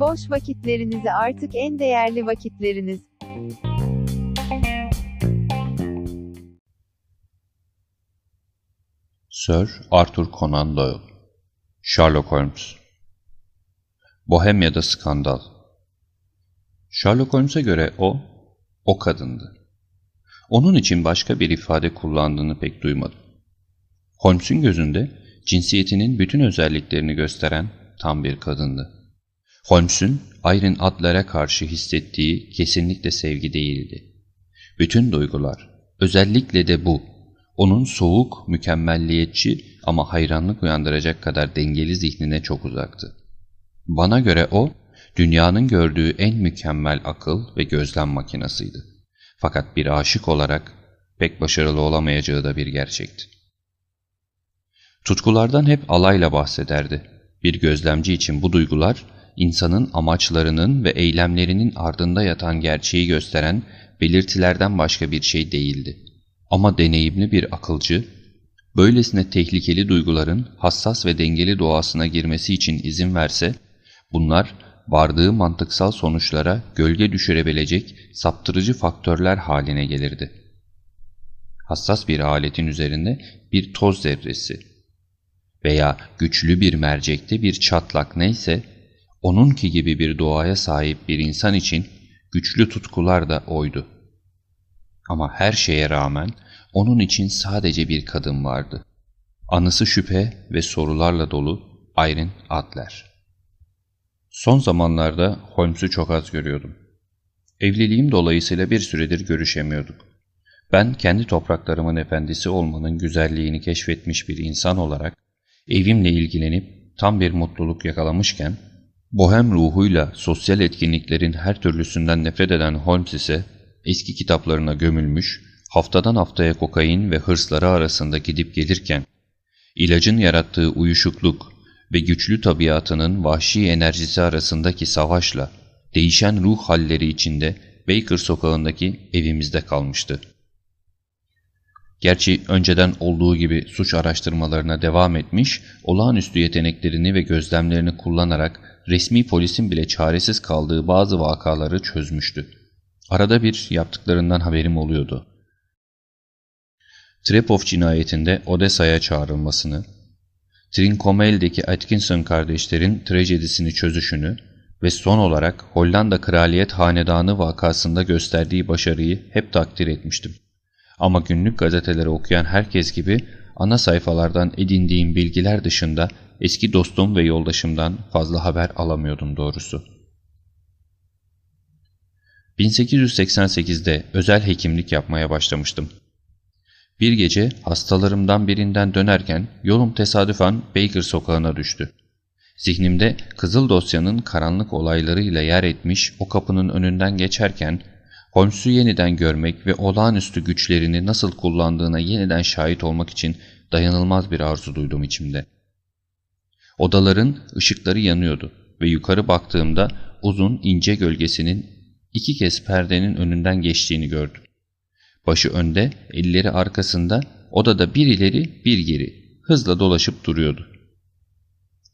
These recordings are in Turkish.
Boş vakitlerinizi artık en değerli vakitleriniz. Sir Arthur Conan Doyle Sherlock Holmes Bohemya'da skandal Sherlock Holmes'e göre o, o kadındı. Onun için başka bir ifade kullandığını pek duymadım. Holmes'un gözünde cinsiyetinin bütün özelliklerini gösteren tam bir kadındı. Holmes'un Irene Adler'e karşı hissettiği kesinlikle sevgi değildi. Bütün duygular, özellikle de bu, onun soğuk, mükemmelliyetçi ama hayranlık uyandıracak kadar dengeli zihnine çok uzaktı. Bana göre o, dünyanın gördüğü en mükemmel akıl ve gözlem makinasıydı. Fakat bir aşık olarak pek başarılı olamayacağı da bir gerçekti. Tutkulardan hep alayla bahsederdi. Bir gözlemci için bu duygular, insanın amaçlarının ve eylemlerinin ardında yatan gerçeği gösteren belirtilerden başka bir şey değildi. Ama deneyimli bir akılcı, böylesine tehlikeli duyguların hassas ve dengeli doğasına girmesi için izin verse, bunlar vardığı mantıksal sonuçlara gölge düşürebilecek saptırıcı faktörler haline gelirdi. Hassas bir aletin üzerinde bir toz zerresi veya güçlü bir mercekte bir çatlak neyse, onunki gibi bir doğaya sahip bir insan için güçlü tutkular da oydu. Ama her şeye rağmen onun için sadece bir kadın vardı. Anısı şüphe ve sorularla dolu Irene Adler. Son zamanlarda Holmes'u çok az görüyordum. Evliliğim dolayısıyla bir süredir görüşemiyorduk. Ben kendi topraklarımın efendisi olmanın güzelliğini keşfetmiş bir insan olarak evimle ilgilenip tam bir mutluluk yakalamışken, bohem ruhuyla sosyal etkinliklerin her türlüsünden nefret eden Holmes ise eski kitaplarına gömülmüş, haftadan haftaya kokain ve hırsları arasında gidip gelirken, ilacın yarattığı uyuşukluk ve güçlü tabiatının vahşi enerjisi arasındaki savaşla değişen ruh halleri içinde Baker sokağındaki evimizde kalmıştı. Gerçi önceden olduğu gibi suç araştırmalarına devam etmiş, olağanüstü yeteneklerini ve gözlemlerini kullanarak resmi polisin bile çaresiz kaldığı bazı vakaları çözmüştü. Arada bir yaptıklarından haberim oluyordu. Trepov cinayetinde Odessa'ya çağrılmasını, Trincomail'deki Atkinson kardeşlerin trajedisini çözüşünü ve son olarak Hollanda Kraliyet Hanedanı vakasında gösterdiği başarıyı hep takdir etmiştim. Ama günlük gazeteleri okuyan herkes gibi ana sayfalardan edindiğim bilgiler dışında eski dostum ve yoldaşımdan fazla haber alamıyordum doğrusu. 1888'de özel hekimlik yapmaya başlamıştım. Bir gece hastalarımdan birinden dönerken yolum tesadüfen Baker sokağına düştü. Zihnimde kızıl dosyanın karanlık olaylarıyla yer etmiş o kapının önünden geçerken Holmes'u yeniden görmek ve olağanüstü güçlerini nasıl kullandığına yeniden şahit olmak için dayanılmaz bir arzu duydum içimde. Odaların ışıkları yanıyordu ve yukarı baktığımda uzun ince gölgesinin iki kez perdenin önünden geçtiğini gördüm. Başı önde, elleri arkasında, odada bir ileri bir geri hızla dolaşıp duruyordu.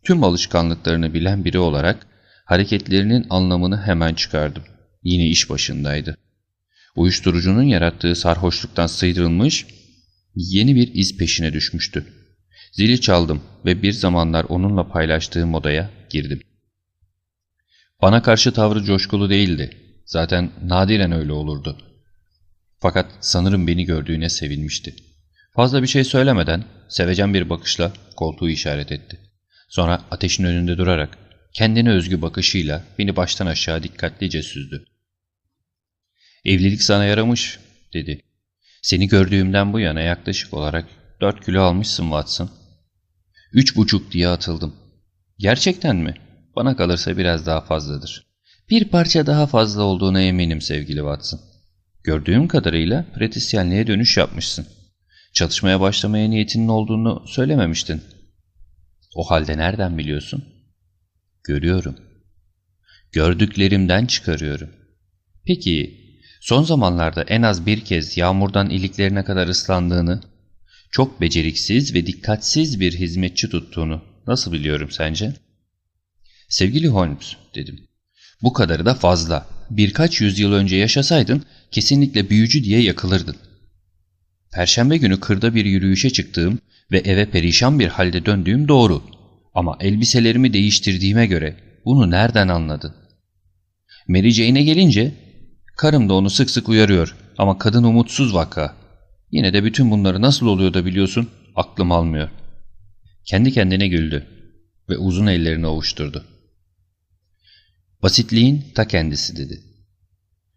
Tüm alışkanlıklarını bilen biri olarak hareketlerinin anlamını hemen çıkardım. Yine iş başındaydı. Uyuşturucunun yarattığı sarhoşluktan sıyrılmış, yeni bir iz peşine düşmüştü. Zili çaldım ve bir zamanlar onunla paylaştığım odaya girdim. Bana karşı tavrı coşkulu değildi. Zaten nadiren öyle olurdu. Fakat sanırım beni gördüğüne sevinmişti. Fazla bir şey söylemeden sevecen bir bakışla koltuğu işaret etti. Sonra ateşin önünde durarak kendine özgü bakışıyla beni baştan aşağı dikkatlice süzdü. Evlilik sana yaramış dedi. Seni gördüğümden bu yana yaklaşık olarak dört kilo almışsın Watson. Üç buçuk diye atıldım. Gerçekten mi? Bana kalırsa biraz daha fazladır. Bir parça daha fazla olduğuna eminim sevgili Watson. Gördüğüm kadarıyla pratisyenliğe dönüş yapmışsın. Çalışmaya başlamaya niyetinin olduğunu söylememiştin. O halde nereden biliyorsun? Görüyorum. Gördüklerimden çıkarıyorum. Peki, son zamanlarda en az bir kez yağmurdan iliklerine kadar ıslandığını, çok beceriksiz ve dikkatsiz bir hizmetçi tuttuğunu Nasıl biliyorum sence? Sevgili Holmes dedim. Bu kadarı da fazla. Birkaç yüzyıl önce yaşasaydın kesinlikle büyücü diye yakılırdın. Perşembe günü kırda bir yürüyüşe çıktığım ve eve perişan bir halde döndüğüm doğru. Ama elbiselerimi değiştirdiğime göre bunu nereden anladın? Mary Jane'e gelince karım da onu sık sık uyarıyor ama kadın umutsuz vaka. Yine de bütün bunları nasıl oluyor da biliyorsun aklım almıyor. Kendi kendine güldü ve uzun ellerini ovuşturdu. Basitliğin ta kendisi dedi.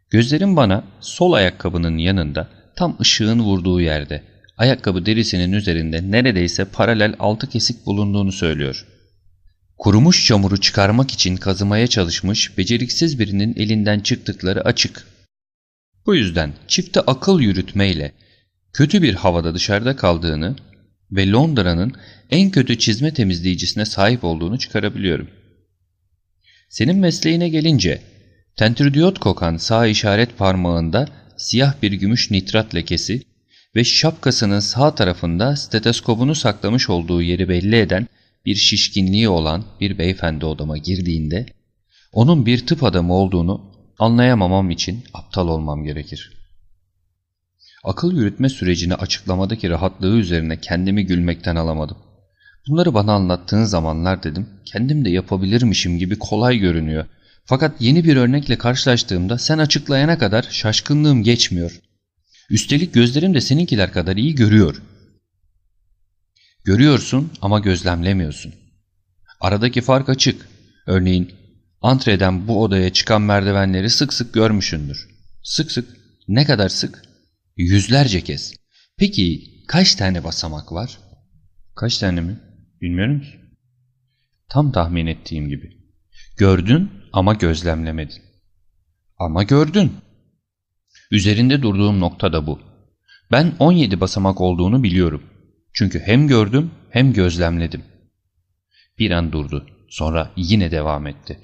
Gözlerim bana sol ayakkabının yanında tam ışığın vurduğu yerde ayakkabı derisinin üzerinde neredeyse paralel altı kesik bulunduğunu söylüyor. Kurumuş çamuru çıkarmak için kazımaya çalışmış beceriksiz birinin elinden çıktıkları açık. Bu yüzden çifte akıl yürütmeyle kötü bir havada dışarıda kaldığını ve Londra'nın en kötü çizme temizleyicisine sahip olduğunu çıkarabiliyorum. Senin mesleğine gelince tentürdiyot kokan sağ işaret parmağında siyah bir gümüş nitrat lekesi ve şapkasının sağ tarafında steteskopunu saklamış olduğu yeri belli eden bir şişkinliği olan bir beyefendi odama girdiğinde onun bir tıp adamı olduğunu anlayamamam için aptal olmam gerekir. Akıl yürütme sürecini açıklamadaki rahatlığı üzerine kendimi gülmekten alamadım. Bunları bana anlattığın zamanlar dedim, kendim de yapabilirmişim gibi kolay görünüyor. Fakat yeni bir örnekle karşılaştığımda sen açıklayana kadar şaşkınlığım geçmiyor. Üstelik gözlerim de seninkiler kadar iyi görüyor. Görüyorsun ama gözlemlemiyorsun. Aradaki fark açık. Örneğin antreden bu odaya çıkan merdivenleri sık sık görmüşündür. Sık sık ne kadar sık? Yüzlerce kez. Peki kaç tane basamak var? Kaç tane mi? Bilmiyorum ki. Tam tahmin ettiğim gibi. Gördün ama gözlemlemedin. Ama gördün. Üzerinde durduğum nokta da bu. Ben 17 basamak olduğunu biliyorum. Çünkü hem gördüm hem gözlemledim. Bir an durdu. Sonra yine devam etti.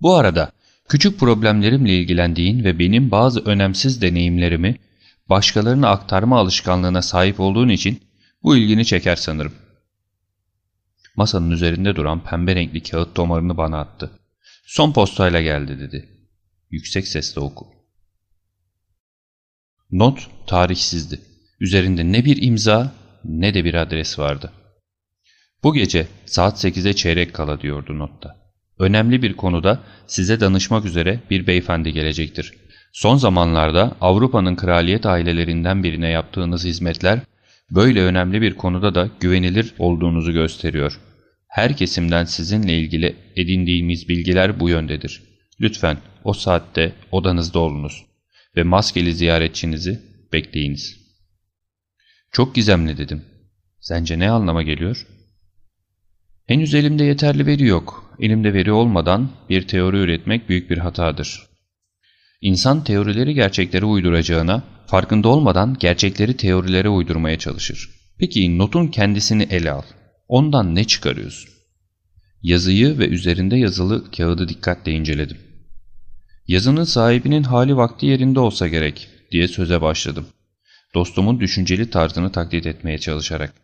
Bu arada küçük problemlerimle ilgilendiğin ve benim bazı önemsiz deneyimlerimi başkalarına aktarma alışkanlığına sahip olduğun için bu ilgini çeker sanırım. Masanın üzerinde duran pembe renkli kağıt tomarını bana attı. Son postayla geldi dedi. Yüksek sesle oku. Not tarihsizdi. Üzerinde ne bir imza ne de bir adres vardı. Bu gece saat 8'e çeyrek kala diyordu notta. Önemli bir konuda size danışmak üzere bir beyefendi gelecektir. Son zamanlarda Avrupa'nın kraliyet ailelerinden birine yaptığınız hizmetler böyle önemli bir konuda da güvenilir olduğunuzu gösteriyor. Her kesimden sizinle ilgili edindiğimiz bilgiler bu yöndedir. Lütfen o saatte odanızda olunuz ve maskeli ziyaretçinizi bekleyiniz. Çok gizemli dedim. Sence ne anlama geliyor? Henüz elimde yeterli veri yok. Elimde veri olmadan bir teori üretmek büyük bir hatadır. İnsan teorileri gerçeklere uyduracağına, farkında olmadan gerçekleri teorilere uydurmaya çalışır. Peki notun kendisini ele al. Ondan ne çıkarıyorsun? Yazıyı ve üzerinde yazılı kağıdı dikkatle inceledim. Yazının sahibinin hali vakti yerinde olsa gerek diye söze başladım. Dostumun düşünceli tarzını taklit etmeye çalışarak.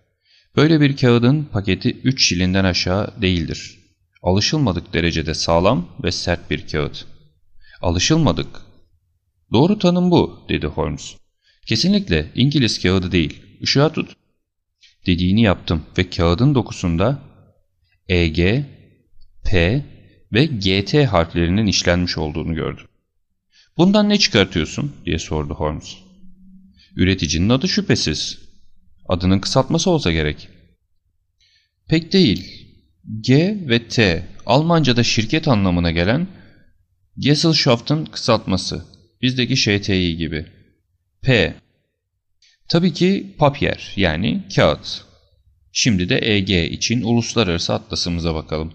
Böyle bir kağıdın paketi 3 şilinden aşağı değildir. Alışılmadık derecede sağlam ve sert bir kağıt. Alışılmadık. Doğru tanım bu, dedi Holmes. Kesinlikle İngiliz kağıdı değil. Işığa tut. Dediğini yaptım ve kağıdın dokusunda EG, P ve GT harflerinin işlenmiş olduğunu gördüm. Bundan ne çıkartıyorsun diye sordu Holmes. Üreticinin adı şüphesiz. Adının kısaltması olsa gerek. Pek değil. G ve T Almanca'da şirket anlamına gelen Gesellschaft'ın kısaltması. Bizdeki ŞTİ gibi. P. Tabii ki papier yani kağıt. Şimdi de EG için uluslararası atlasımıza bakalım.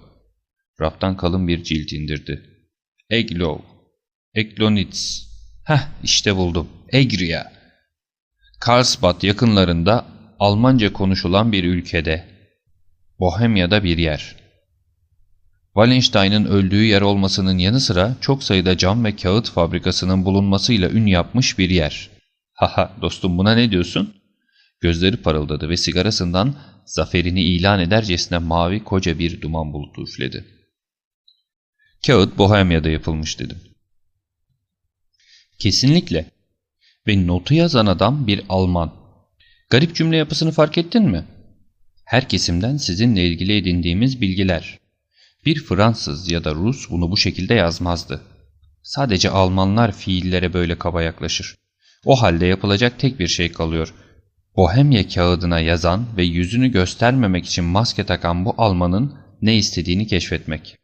Raftan kalın bir cilt indirdi. Eglow. Eglonitz. Heh işte buldum. Egria. Karlsbad yakınlarında Almanca konuşulan bir ülkede. Bohemya'da bir yer. Wallenstein'ın öldüğü yer olmasının yanı sıra çok sayıda cam ve kağıt fabrikasının bulunmasıyla ün yapmış bir yer. Haha dostum buna ne diyorsun? Gözleri parıldadı ve sigarasından zaferini ilan edercesine mavi koca bir duman bulutu üfledi. Kağıt Bohemya'da yapılmış dedim. Kesinlikle. Ve notu yazan adam bir Alman. Garip cümle yapısını fark ettin mi? Her kesimden sizinle ilgili edindiğimiz bilgiler. Bir Fransız ya da Rus bunu bu şekilde yazmazdı. Sadece Almanlar fiillere böyle kaba yaklaşır. O halde yapılacak tek bir şey kalıyor. Bohemya kağıdına yazan ve yüzünü göstermemek için maske takan bu Almanın ne istediğini keşfetmek.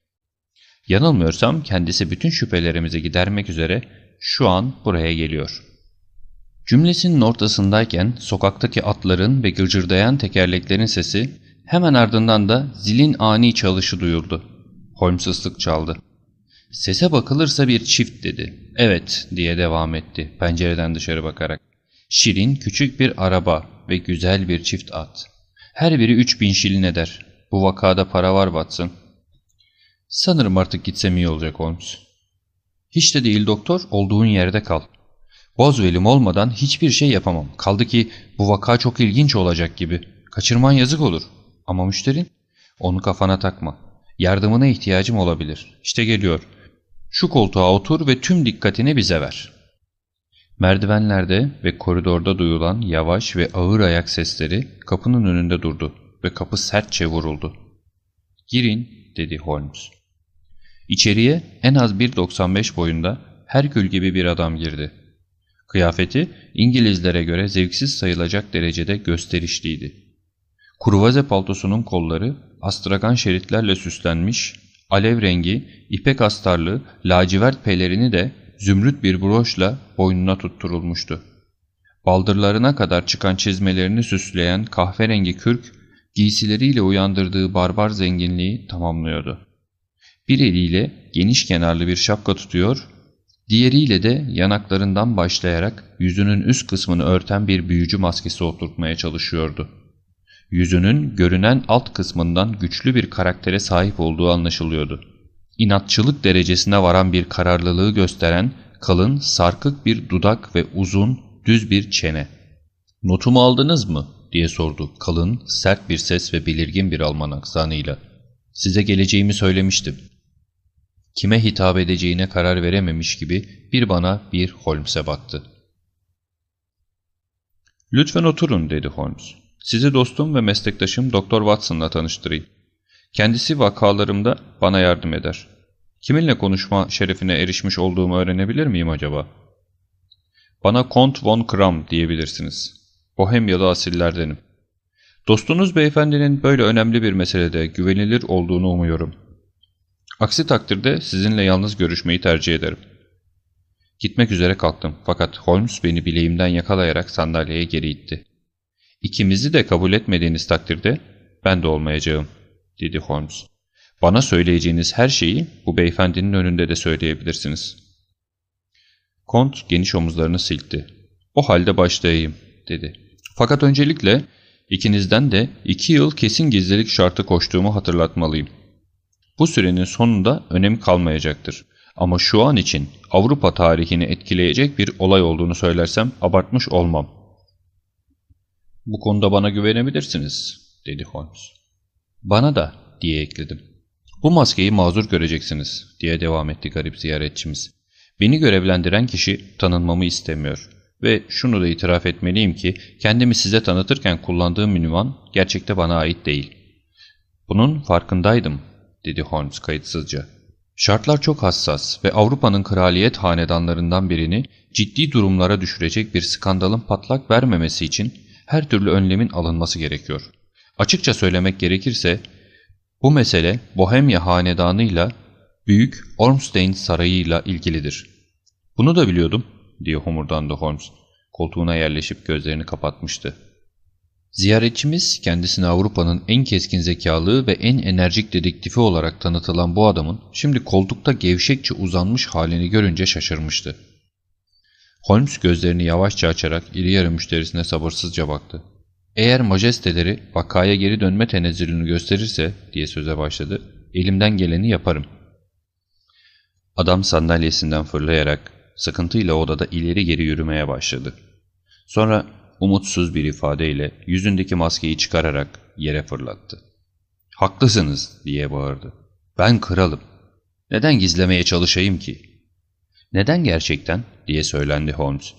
Yanılmıyorsam kendisi bütün şüphelerimizi gidermek üzere şu an buraya geliyor. Cümlesinin ortasındayken sokaktaki atların ve gıcırdayan tekerleklerin sesi hemen ardından da zilin ani çalışı duyuldu. Holmes ıslık çaldı. Sese bakılırsa bir çift dedi. Evet diye devam etti pencereden dışarı bakarak. Şirin küçük bir araba ve güzel bir çift at. Her biri 3000 şilin eder. Bu vakada para var Watson. Sanırım artık gitsem iyi olacak Holmes. Hiç de değil doktor, olduğun yerde kal. Boswell'im olmadan hiçbir şey yapamam. Kaldı ki bu vaka çok ilginç olacak gibi. Kaçırman yazık olur. Ama müşterin? Onu kafana takma. Yardımına ihtiyacım olabilir. İşte geliyor. Şu koltuğa otur ve tüm dikkatini bize ver. Merdivenlerde ve koridorda duyulan yavaş ve ağır ayak sesleri kapının önünde durdu ve kapı sertçe vuruldu. Girin dedi Holmes. İçeriye en az 1.95 boyunda Herkül gibi bir adam girdi. Kıyafeti İngilizlere göre zevksiz sayılacak derecede gösterişliydi. Kuruvaze paltosunun kolları astragan şeritlerle süslenmiş, alev rengi, ipek astarlı, lacivert pelerini de zümrüt bir broşla boynuna tutturulmuştu. Baldırlarına kadar çıkan çizmelerini süsleyen kahverengi kürk, giysileriyle uyandırdığı barbar zenginliği tamamlıyordu. Bir eliyle geniş kenarlı bir şapka tutuyor, diğeriyle de yanaklarından başlayarak yüzünün üst kısmını örten bir büyücü maskesi oturtmaya çalışıyordu. Yüzünün görünen alt kısmından güçlü bir karaktere sahip olduğu anlaşılıyordu. İnatçılık derecesine varan bir kararlılığı gösteren kalın, sarkık bir dudak ve uzun, düz bir çene. ''Notumu aldınız mı?'' diye sordu kalın, sert bir ses ve belirgin bir Alman aksanıyla. ''Size geleceğimi söylemiştim.'' Kime hitap edeceğine karar verememiş gibi bir bana bir Holmes'e baktı. ''Lütfen oturun.'' dedi Holmes. ''Sizi dostum ve meslektaşım Doktor Watson'la tanıştırayım. Kendisi vakalarımda bana yardım eder. Kiminle konuşma şerefine erişmiş olduğumu öğrenebilir miyim acaba? Bana Kont von Kram diyebilirsiniz. Bohemyalı asillerdenim. Dostunuz beyefendinin böyle önemli bir meselede güvenilir olduğunu umuyorum. Aksi takdirde sizinle yalnız görüşmeyi tercih ederim. Gitmek üzere kalktım fakat Holmes beni bileğimden yakalayarak sandalyeye geri itti. İkimizi de kabul etmediğiniz takdirde ben de olmayacağım, dedi Holmes. Bana söyleyeceğiniz her şeyi bu beyefendinin önünde de söyleyebilirsiniz. Kont geniş omuzlarını silkti. O halde başlayayım, dedi. Fakat öncelikle ikinizden de iki yıl kesin gizlilik şartı koştuğumu hatırlatmalıyım. Bu sürenin sonunda önem kalmayacaktır. Ama şu an için Avrupa tarihini etkileyecek bir olay olduğunu söylersem abartmış olmam. Bu konuda bana güvenebilirsiniz, dedi Holmes. Bana da, diye ekledim. Bu maskeyi mazur göreceksiniz, diye devam etti garip ziyaretçimiz. Beni görevlendiren kişi tanınmamı istemiyor. Ve şunu da itiraf etmeliyim ki kendimi size tanıtırken kullandığım ünvan gerçekte bana ait değil. Bunun farkındaydım, dedi Holmes kayıtsızca. Şartlar çok hassas ve Avrupa'nın kraliyet hanedanlarından birini ciddi durumlara düşürecek bir skandalın patlak vermemesi için her türlü önlemin alınması gerekiyor. Açıkça söylemek gerekirse bu mesele Bohemya hanedanıyla Büyük Ormstein sarayıyla ilgilidir. Bunu da biliyordum diye homurdandı Holmes. Koltuğuna yerleşip gözlerini kapatmıştı. Ziyaretçimiz kendisine Avrupa'nın en keskin zekalı ve en enerjik dedektifi olarak tanıtılan bu adamın şimdi koltukta gevşekçe uzanmış halini görünce şaşırmıştı. Holmes gözlerini yavaşça açarak iri yarı müşterisine sabırsızca baktı. Eğer majesteleri vakaya geri dönme tenezzülünü gösterirse diye söze başladı, elimden geleni yaparım. Adam sandalyesinden fırlayarak sıkıntıyla odada ileri geri yürümeye başladı. Sonra umutsuz bir ifadeyle yüzündeki maskeyi çıkararak yere fırlattı. Haklısınız diye bağırdı. Ben kralım. Neden gizlemeye çalışayım ki? Neden gerçekten diye söylendi Holmes.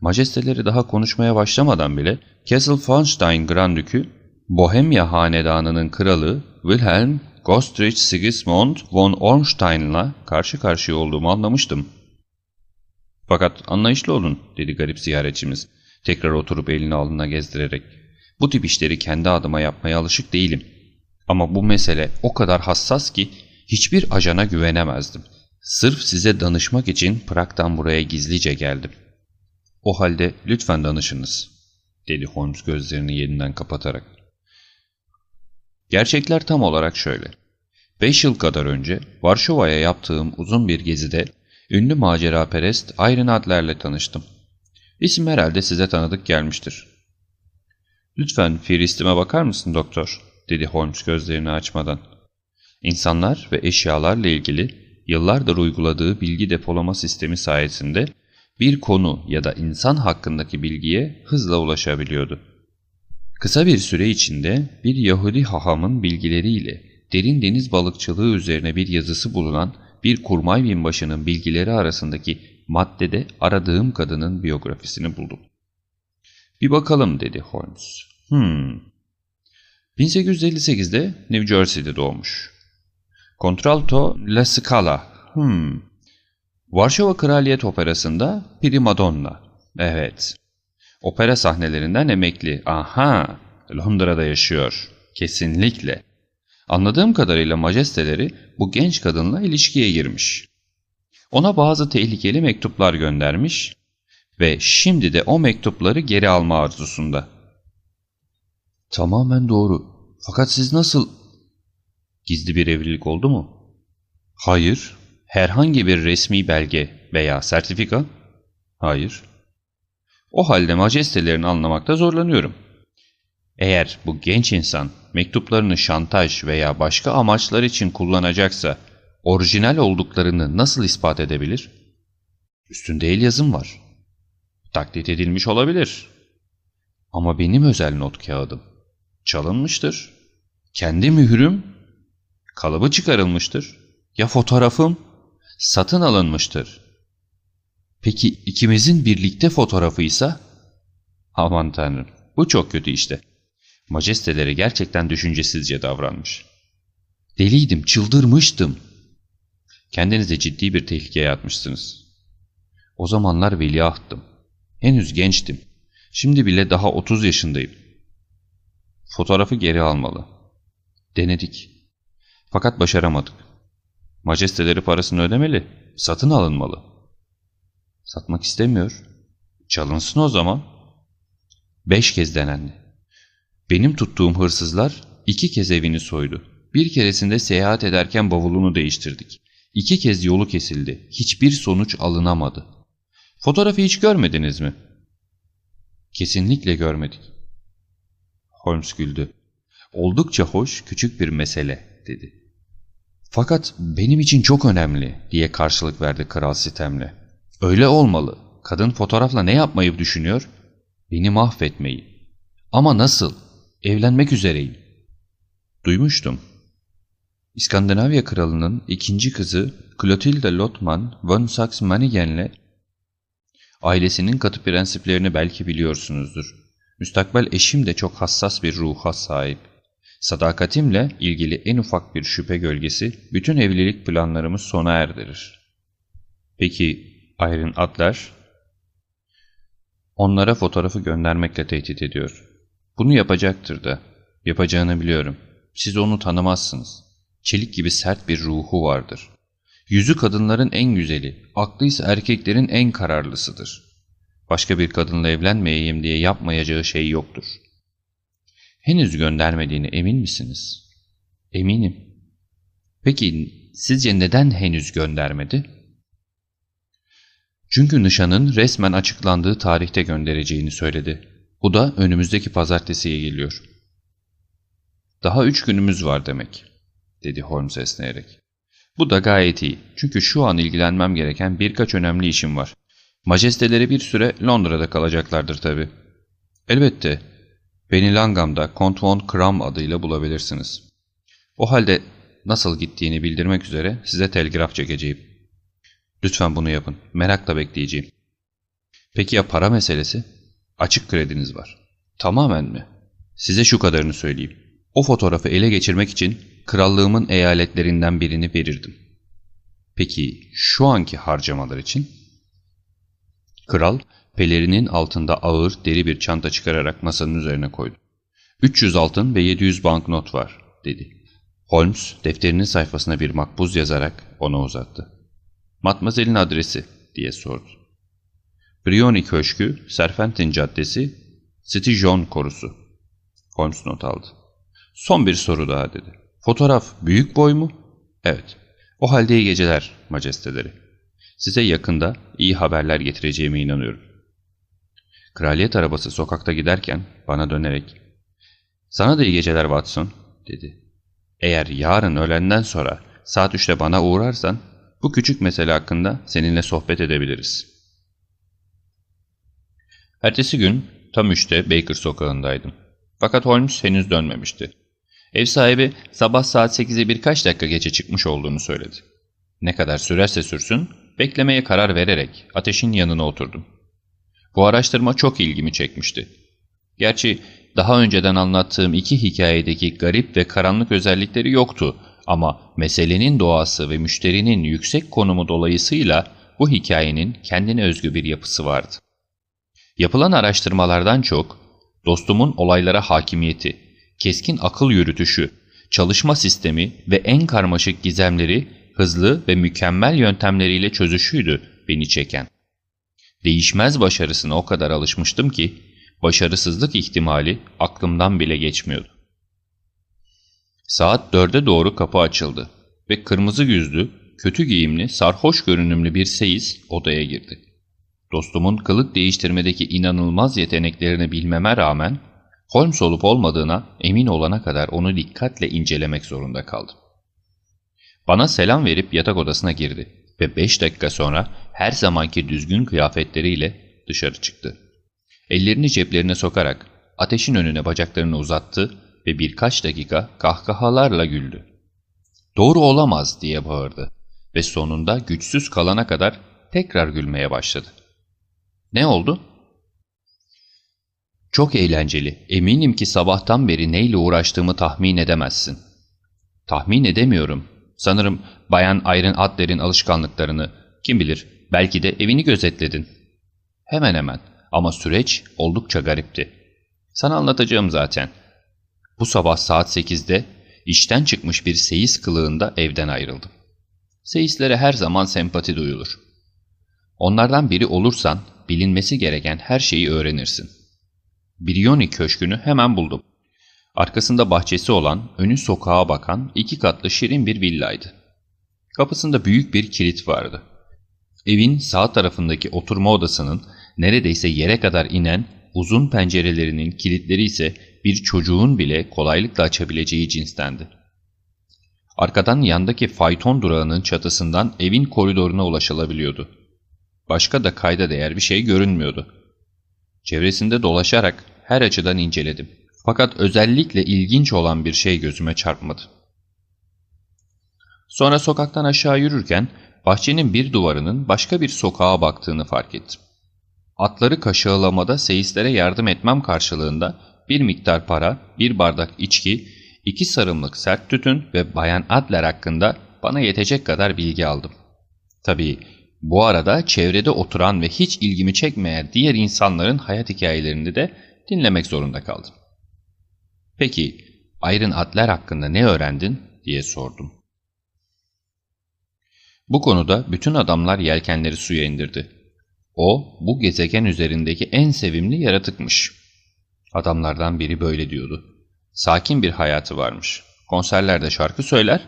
Majesteleri daha konuşmaya başlamadan bile Castle Fonstein Grand Dükü, Bohemya hanedanının kralı Wilhelm Gostrich Sigismund von Ornstein'la karşı karşıya olduğumu anlamıştım. Fakat anlayışlı olun dedi garip ziyaretçimiz. Tekrar oturup elini alnına gezdirerek. Bu tip işleri kendi adıma yapmaya alışık değilim. Ama bu mesele o kadar hassas ki hiçbir ajana güvenemezdim. Sırf size danışmak için Prag'dan buraya gizlice geldim. O halde lütfen danışınız, dedi Holmes gözlerini yeniden kapatarak. Gerçekler tam olarak şöyle. Beş yıl kadar önce Varşova'ya yaptığım uzun bir gezide ünlü maceraperest Iron Adler'le tanıştım. İsim herhalde size tanıdık gelmiştir. Lütfen Firistime bakar mısın doktor? dedi Holmes gözlerini açmadan. İnsanlar ve eşyalarla ilgili yıllardır uyguladığı bilgi depolama sistemi sayesinde bir konu ya da insan hakkındaki bilgiye hızla ulaşabiliyordu. Kısa bir süre içinde bir Yahudi hahamın bilgileriyle derin deniz balıkçılığı üzerine bir yazısı bulunan bir kurmay binbaşının bilgileri arasındaki maddede aradığım kadının biyografisini buldum. Bir bakalım dedi Holmes. Hmm. 1858'de New Jersey'de doğmuş. Contralto La Scala. Hmm. Varşova Kraliyet Operası'nda primadonna. Evet. Opera sahnelerinden emekli. Aha. Londra'da yaşıyor. Kesinlikle. Anladığım kadarıyla majesteleri bu genç kadınla ilişkiye girmiş. Ona bazı tehlikeli mektuplar göndermiş ve şimdi de o mektupları geri alma arzusunda. Tamamen doğru. Fakat siz nasıl... Gizli bir evlilik oldu mu? Hayır. Herhangi bir resmi belge veya sertifika? Hayır. O halde majestelerini anlamakta zorlanıyorum. Eğer bu genç insan mektuplarını şantaj veya başka amaçlar için kullanacaksa orijinal olduklarını nasıl ispat edebilir? Üstünde el yazım var. Taklit edilmiş olabilir. Ama benim özel not kağıdım. Çalınmıştır. Kendi mührüm. Kalıbı çıkarılmıştır. Ya fotoğrafım? Satın alınmıştır. Peki ikimizin birlikte fotoğrafıysa? Aman tanrım bu çok kötü işte. Majesteleri gerçekten düşüncesizce davranmış. Deliydim, çıldırmıştım. Kendinize ciddi bir tehlikeye atmışsınız. O zamanlar veliahttım. Henüz gençtim. Şimdi bile daha 30 yaşındayım. Fotoğrafı geri almalı. Denedik. Fakat başaramadık. Majesteleri parasını ödemeli, satın alınmalı. Satmak istemiyor. Çalınsın o zaman. Beş kez denendi. Benim tuttuğum hırsızlar iki kez evini soydu. Bir keresinde seyahat ederken bavulunu değiştirdik. İki kez yolu kesildi. Hiçbir sonuç alınamadı. Fotoğrafı hiç görmediniz mi? Kesinlikle görmedik. Holmes güldü. Oldukça hoş, küçük bir mesele, dedi. Fakat benim için çok önemli, diye karşılık verdi kral sitemle. Öyle olmalı. Kadın fotoğrafla ne yapmayı düşünüyor? Beni mahvetmeyi. Ama nasıl? Evlenmek üzereyim. Duymuştum. İskandinavya kralının ikinci kızı Clotilde Lotman von Saxe-Meiningen'le ailesinin katı prensiplerini belki biliyorsunuzdur. Müstakbel eşim de çok hassas bir ruha sahip. Sadakatimle ilgili en ufak bir şüphe gölgesi bütün evlilik planlarımı sona erdirir. Peki Iron Adler? Onlara fotoğrafı göndermekle tehdit ediyor. Bunu yapacaktır da. Yapacağını biliyorum. Siz onu tanımazsınız. Çelik gibi sert bir ruhu vardır. Yüzü kadınların en güzeli, aklı ise erkeklerin en kararlısıdır. Başka bir kadınla evlenmeyeyim diye yapmayacağı şey yoktur. Henüz göndermediğine emin misiniz? Eminim. Peki sizce neden henüz göndermedi? Çünkü nişanın resmen açıklandığı tarihte göndereceğini söyledi. Bu da önümüzdeki pazartesiye geliyor. Daha üç günümüz var demek, dedi Holmes esneyerek. Bu da gayet iyi. Çünkü şu an ilgilenmem gereken birkaç önemli işim var. Majesteleri bir süre Londra'da kalacaklardır tabii. Elbette. Beni Langham'da Kont von Kram adıyla bulabilirsiniz. O halde nasıl gittiğini bildirmek üzere size telgraf çekeceğim. Lütfen bunu yapın. Merakla bekleyeceğim. Peki ya para meselesi? Açık krediniz var. Tamamen mi? Size şu kadarını söyleyeyim. O fotoğrafı ele geçirmek için krallığımın eyaletlerinden birini verirdim. Peki şu anki harcamalar için? Kral, pelerinin altında ağır, deri bir çanta çıkararak masanın üzerine koydu. 300 altın ve 700 banknot var, dedi. Holmes, defterinin sayfasına bir makbuz yazarak ona uzattı. Matmazel'in adresi, diye sordu. Brioni Köşkü, Serpentin Caddesi, City John Korusu. Holmes not aldı. Son bir soru daha dedi. Fotoğraf büyük boy mu? Evet. O halde iyi geceler majesteleri. Size yakında iyi haberler getireceğime inanıyorum. Kraliyet arabası sokakta giderken bana dönerek ''Sana da iyi geceler Watson'' dedi. ''Eğer yarın öğlenden sonra saat 3'te bana uğrarsan bu küçük mesele hakkında seninle sohbet edebiliriz.'' Ertesi gün tam 3'te Baker sokağındaydım. Fakat Holmes henüz dönmemişti. Ev sahibi sabah saat 8'e birkaç dakika geçe çıkmış olduğunu söyledi. Ne kadar sürerse sürsün, beklemeye karar vererek ateşin yanına oturdum. Bu araştırma çok ilgimi çekmişti. Gerçi daha önceden anlattığım iki hikayedeki garip ve karanlık özellikleri yoktu ama meselenin doğası ve müşterinin yüksek konumu dolayısıyla bu hikayenin kendine özgü bir yapısı vardı. Yapılan araştırmalardan çok, dostumun olaylara hakimiyeti, keskin akıl yürütüşü, çalışma sistemi ve en karmaşık gizemleri hızlı ve mükemmel yöntemleriyle çözüşüydü beni çeken. Değişmez başarısına o kadar alışmıştım ki, başarısızlık ihtimali aklımdan bile geçmiyordu. Saat dörde doğru kapı açıldı ve kırmızı yüzlü, kötü giyimli, sarhoş görünümlü bir seyis odaya girdi. Dostumun kılık değiştirmedeki inanılmaz yeteneklerini bilmeme rağmen Holmes olup olmadığına emin olana kadar onu dikkatle incelemek zorunda kaldım. Bana selam verip yatak odasına girdi ve beş dakika sonra her zamanki düzgün kıyafetleriyle dışarı çıktı. Ellerini ceplerine sokarak ateşin önüne bacaklarını uzattı ve birkaç dakika kahkahalarla güldü. Doğru olamaz diye bağırdı ve sonunda güçsüz kalana kadar tekrar gülmeye başladı. Ne oldu? Çok eğlenceli. Eminim ki sabahtan beri neyle uğraştığımı tahmin edemezsin. Tahmin edemiyorum. Sanırım Bayan Iron Adler'in alışkanlıklarını, kim bilir belki de evini gözetledin. Hemen hemen ama süreç oldukça garipti. Sana anlatacağım zaten. Bu sabah saat 8'de işten çıkmış bir seyis kılığında evden ayrıldım. Seyislere her zaman sempati duyulur. Onlardan biri olursan bilinmesi gereken her şeyi öğrenirsin. Brioni köşkünü hemen buldum. Arkasında bahçesi olan, önü sokağa bakan iki katlı şirin bir villaydı. Kapısında büyük bir kilit vardı. Evin sağ tarafındaki oturma odasının neredeyse yere kadar inen uzun pencerelerinin kilitleri ise bir çocuğun bile kolaylıkla açabileceği cinstendi. Arkadan yandaki fayton durağının çatısından evin koridoruna ulaşılabiliyordu. Başka da kayda değer bir şey görünmüyordu. Çevresinde dolaşarak her açıdan inceledim. Fakat özellikle ilginç olan bir şey gözüme çarpmadı. Sonra sokaktan aşağı yürürken bahçenin bir duvarının başka bir sokağa baktığını fark ettim. Atları kaşağılamada seyislere yardım etmem karşılığında bir miktar para, bir bardak içki, iki sarımlık sert tütün ve Bayan Adler hakkında bana yetecek kadar bilgi aldım. Tabii bu arada çevrede oturan ve hiç ilgimi çekmeyen diğer insanların hayat hikayelerini de dinlemek zorunda kaldım. Peki Iron Adler hakkında ne öğrendin diye sordum. Bu konuda bütün adamlar yelkenleri suya indirdi. O bu gezegen üzerindeki en sevimli yaratıkmış. Adamlardan biri böyle diyordu. Sakin bir hayatı varmış. Konserlerde şarkı söyler,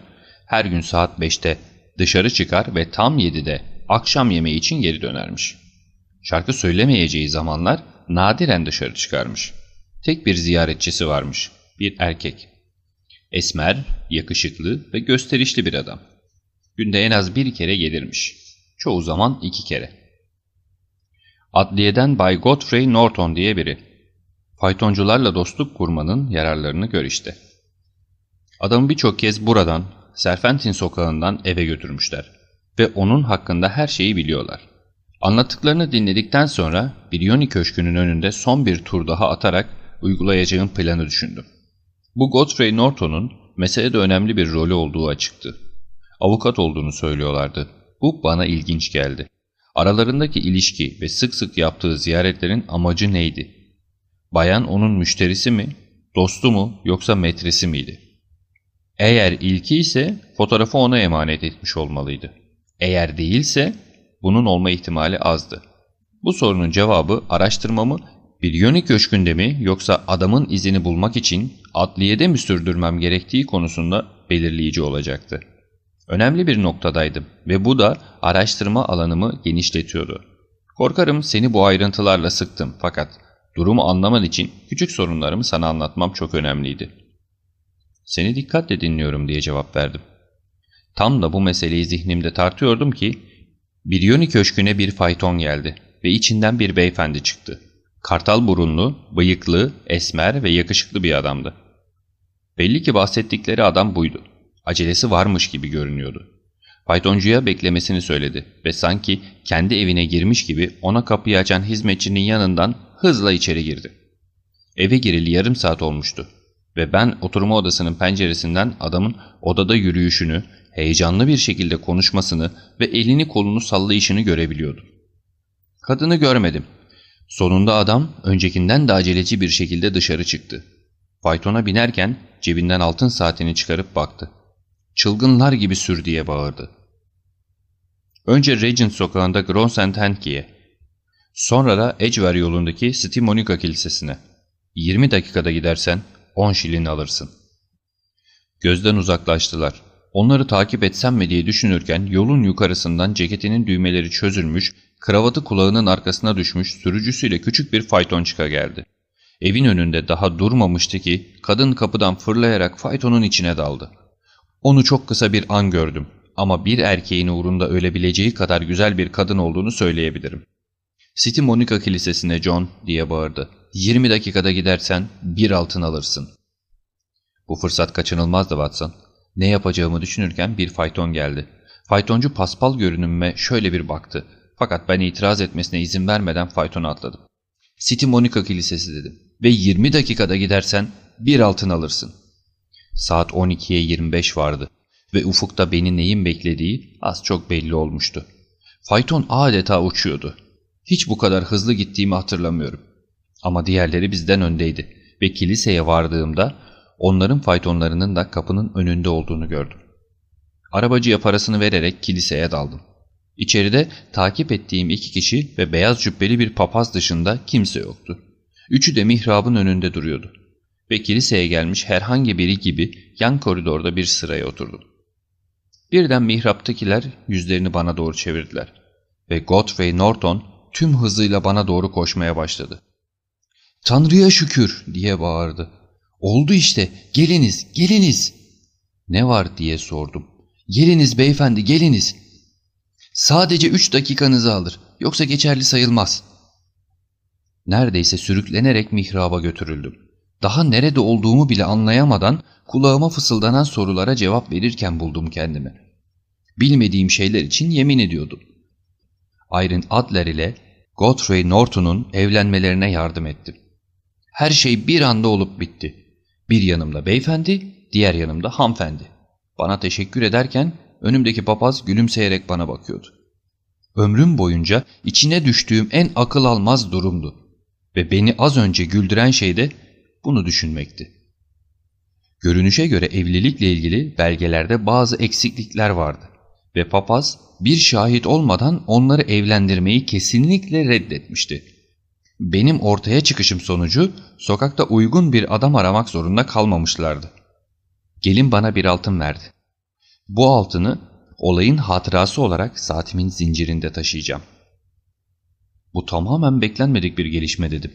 her gün saat 5'te dışarı çıkar ve tam 7'de akşam yemeği için geri dönermiş. Şarkı söylemeyeceği zamanlar nadiren dışarı çıkarmış. Tek bir ziyaretçisi varmış, bir erkek. Esmer, yakışıklı ve gösterişli bir adam. Günde en az bir kere gelirmiş. Çoğu zaman iki kere. Adliyeden Bay Godfrey Norton diye biri. Faytoncularla dostluk kurmanın yararlarını gör işte. Adamı birçok kez buradan, Serfentin sokağından eve götürmüşler ve onun hakkında her şeyi biliyorlar. Anlattıklarını dinledikten sonra Brioni Köşkü'nün önünde son bir tur daha atarak uygulayacağım planı düşündüm. Bu Godfrey Norton'un meselede önemli bir rolü olduğu açıktı. Avukat olduğunu söylüyorlardı. Bu bana ilginç geldi. Aralarındaki ilişki ve sık sık yaptığı ziyaretlerin amacı neydi? Bayan onun müşterisi mi, dostu mu yoksa metresi miydi? Eğer ilki ise fotoğrafı ona emanet etmiş olmalıydı. Eğer değilse bunun olma ihtimali azdı. Bu sorunun cevabı araştırmamı bir Yoni Köşkü'nde mi yoksa adamın izini bulmak için adliyede mi sürdürmem gerektiği konusunda belirleyici olacaktı. Önemli bir noktadaydım ve bu da araştırma alanımı genişletiyordu. Korkarım seni bu ayrıntılarla sıktım fakat durumu anlaman için küçük sorunlarımı sana anlatmam çok önemliydi. Seni dikkatle dinliyorum diye cevap verdim. Tam da bu meseleyi zihnimde tartıyordum ki Biryoni köşküne bir fayton geldi ve içinden bir beyefendi çıktı. Kartal burunlu, bıyıklı, esmer ve yakışıklı bir adamdı. Belli ki bahsettikleri adam buydu. Acelesi varmış gibi görünüyordu. Faytoncuya beklemesini söyledi ve sanki kendi evine girmiş gibi ona kapıyı açan hizmetçinin yanından hızla içeri girdi. Eve gireli yarım saat olmuştu ve ben oturma odasının penceresinden adamın odada yürüyüşünü, heyecanlı bir şekilde konuşmasını ve elini kolunu sallayışını görebiliyordum. Kadını görmedim. Sonunda adam öncekinden de aceleci bir şekilde dışarı çıktı. Faytona binerken cebinden altın saatini çıkarıp baktı. Çılgınlar gibi sür diye bağırdı. Önce Regent sokağında Grand St. Henki'ye, sonra da Edgware yolundaki St. Monica Kilisesi'ne. 20 dakikada gidersen 10 şilin alırsın. Gözden uzaklaştılar. Onları takip etsem mi diye düşünürken yolun yukarısından ceketinin düğmeleri çözülmüş, kravatı kulağının arkasına düşmüş sürücüsüyle küçük bir fayton çıka geldi. Evin önünde daha durmamıştı ki kadın kapıdan fırlayarak faytonun içine daldı. Onu çok kısa bir an gördüm ama bir erkeğin uğrunda ölebileceği kadar güzel bir kadın olduğunu söyleyebilirim. City Monica Kilisesi'ne John diye bağırdı. 20 dakikada gidersen bir altın alırsın. Bu fırsat kaçınılmazdı Watson. Ne yapacağımı düşünürken bir fayton geldi. Faytoncu paspal görünümme şöyle bir baktı. Fakat ben itiraz etmesine izin vermeden faytona atladım. City Monica Kilisesi dedim. Ve 20 dakikada gidersen bir altın alırsın. Saat 12'ye 25 vardı. Ve ufukta beni neyin beklediği az çok belli olmuştu. Fayton adeta uçuyordu. Hiç bu kadar hızlı gittiğimi hatırlamıyorum. Ama diğerleri bizden öndeydi ve kiliseye vardığımda onların faytonlarının da kapının önünde olduğunu gördüm. Arabacıya parasını vererek kiliseye daldım. İçeride takip ettiğim iki kişi ve beyaz cübbeli bir papaz dışında kimse yoktu. Üçü de mihrabın önünde duruyordu. Ve kiliseye gelmiş herhangi biri gibi yan koridorda bir sıraya oturdum. Birden mihraptakiler yüzlerini bana doğru çevirdiler. Ve Godfrey Norton tüm hızıyla bana doğru koşmaya başladı. ''Tanrı'ya şükür!'' diye bağırdı. ''Oldu işte, geliniz, geliniz!'' ''Ne var?'' diye sordum. ''Geliniz beyefendi, geliniz!'' ''Sadece üç dakikanızı alır, yoksa geçerli sayılmaz.'' Neredeyse sürüklenerek mihraba götürüldüm. Daha nerede olduğumu bile anlayamadan kulağıma fısıldanan sorulara cevap verirken buldum kendimi. Bilmediğim şeyler için yemin ediyordum. Irene Adler ile Godfrey Norton'un evlenmelerine yardım ettim. Her şey bir anda olup bitti. Bir yanımda beyefendi, diğer yanımda hanımefendi. Bana teşekkür ederken önümdeki papaz gülümseyerek bana bakıyordu. Ömrüm boyunca içine düştüğüm en akıl almaz durumdu. Ve beni az önce güldüren şey de bunu düşünmekti. Görünüşe göre evlilikle ilgili belgelerde bazı eksiklikler vardı ve papaz bir şahit olmadan onları evlendirmeyi kesinlikle reddetmişti. Benim ortaya çıkışım sonucu sokakta uygun bir adam aramak zorunda kalmamışlardı. Gelin bana bir altın verdi. Bu altını olayın hatırası olarak saatimin zincirinde taşıyacağım. Bu tamamen beklenmedik bir gelişme dedim.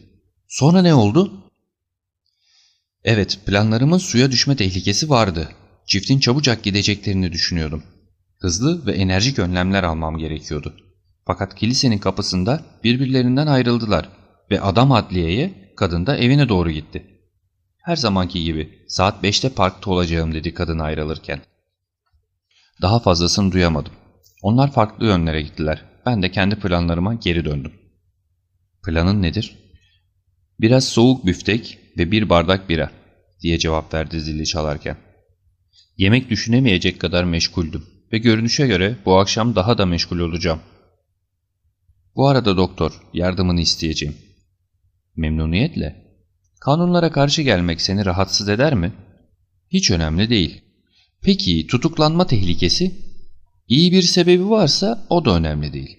Sonra ne oldu? Evet, planlarımın suya düşme tehlikesi vardı. Çiftin çabucak gideceklerini düşünüyordum. Hızlı ve enerjik önlemler almam gerekiyordu. Fakat kilisenin kapısında birbirlerinden ayrıldılar ve adam adliyeye, kadın da evine doğru gitti. Her zamanki gibi saat 5'te parkta olacağım dedi kadın ayrılırken. Daha fazlasını duyamadım. Onlar farklı yönlere gittiler. Ben de kendi planlarıma geri döndüm. Planın nedir? Biraz soğuk büftek ve bir bardak bira diye cevap verdi zili çalarken. Yemek düşünemeyecek kadar meşguldüm ve görünüşe göre bu akşam daha da meşgul olacağım. Bu arada doktor, yardımını isteyeceğim. Memnuniyetle. Kanunlara karşı gelmek seni rahatsız eder mi? Hiç önemli değil. Peki tutuklanma tehlikesi? İyi bir sebebi varsa o da önemli değil.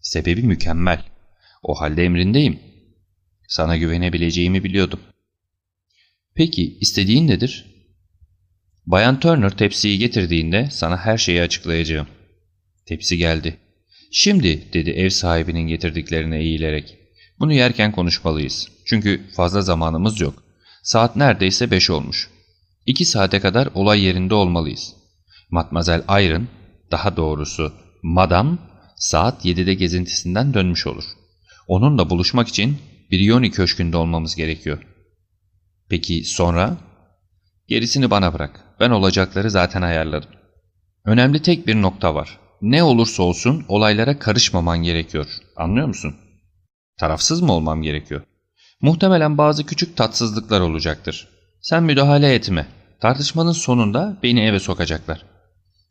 Sebebi mükemmel. O halde emrindeyim. Sana güvenebileceğimi biliyordum. Peki istediğin nedir? Bayan Turner tepsiyi getirdiğinde sana her şeyi açıklayacağım. Tepsi geldi. Şimdi dedi ev sahibinin getirdiklerine eğilerek. Bunu yerken konuşmalıyız. Çünkü fazla zamanımız yok. Saat neredeyse beş olmuş. İki saate kadar olay yerinde olmalıyız. Matmazel Iron, daha doğrusu Madam, saat 7'de gezintisinden dönmüş olur. Onunla buluşmak için Brioni Köşkü'nde olmamız gerekiyor. Peki sonra? Gerisini bana bırak. Ben olacakları zaten ayarladım. Önemli tek bir nokta var. Ne olursa olsun olaylara karışmaman gerekiyor. Anlıyor musun? Tarafsız mı olmam gerekiyor? Muhtemelen bazı küçük tatsızlıklar olacaktır. Sen müdahale etme. Tartışmanın sonunda beni eve sokacaklar.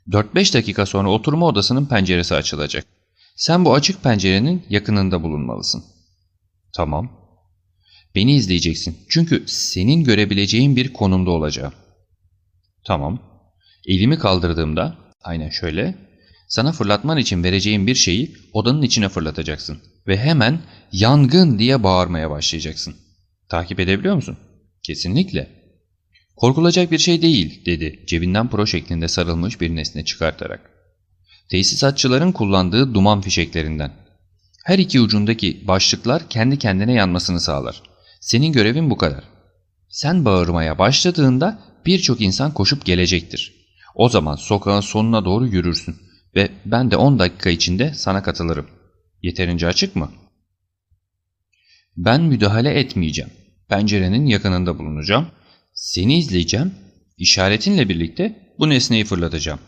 4-5 dakika sonra oturma odasının penceresi açılacak. Sen bu açık pencerenin yakınında bulunmalısın. Tamam. Beni izleyeceksin. Çünkü senin görebileceğin bir konumda olacağım. Tamam. Elimi kaldırdığımda, aynen şöyle, sana fırlatman için vereceğim bir şeyi odanın içine fırlatacaksın. Ve hemen yangın diye bağırmaya başlayacaksın. Takip edebiliyor musun? Kesinlikle. Korkulacak bir şey değil dedi cebinden pro şeklinde sarılmış bir nesne çıkartarak. Tesisatçıların kullandığı duman fişeklerinden. Her iki ucundaki başlıklar kendi kendine yanmasını sağlar. Senin görevin bu kadar. Sen bağırmaya başladığında birçok insan koşup gelecektir. O zaman sokağın sonuna doğru yürürsün ve ben de 10 dakika içinde sana katılırım. Yeterince açık mı? Ben müdahale etmeyeceğim. Pencerenin yakınında bulunacağım. Seni izleyeceğim. İşaretinle birlikte bu nesneyi fırlatacağım.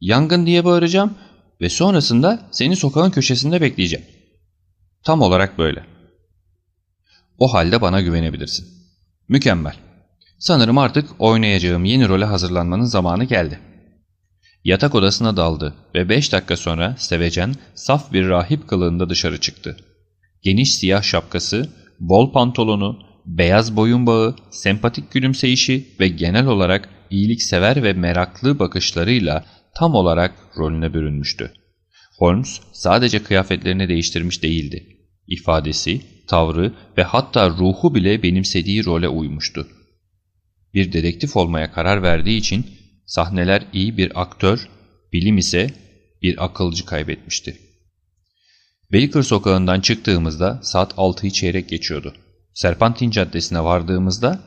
Yangın diye bağıracağım ve sonrasında seni sokağın köşesinde bekleyeceğim. Tam olarak böyle. O halde bana güvenebilirsin. Mükemmel. Sanırım artık oynayacağım yeni role hazırlanmanın zamanı geldi. Yatak odasına daldı ve beş dakika sonra sevecen, saf bir rahip kılığında dışarı çıktı. Geniş siyah şapkası, bol pantolonu, beyaz boyun bağı, sempatik gülümseyişi ve genel olarak iyiliksever ve meraklı bakışlarıyla tam olarak rolüne bürünmüştü. Holmes sadece kıyafetlerini değiştirmiş değildi. İfadesi, tavrı ve hatta ruhu bile benimsediği role uymuştu. Bir dedektif olmaya karar verdiği için sahneler iyi bir aktör, bilim ise bir akılcı kaybetmişti. Baker sokağından çıktığımızda saat 6'yı çeyrek geçiyordu. Serpantin Caddesi'ne vardığımızda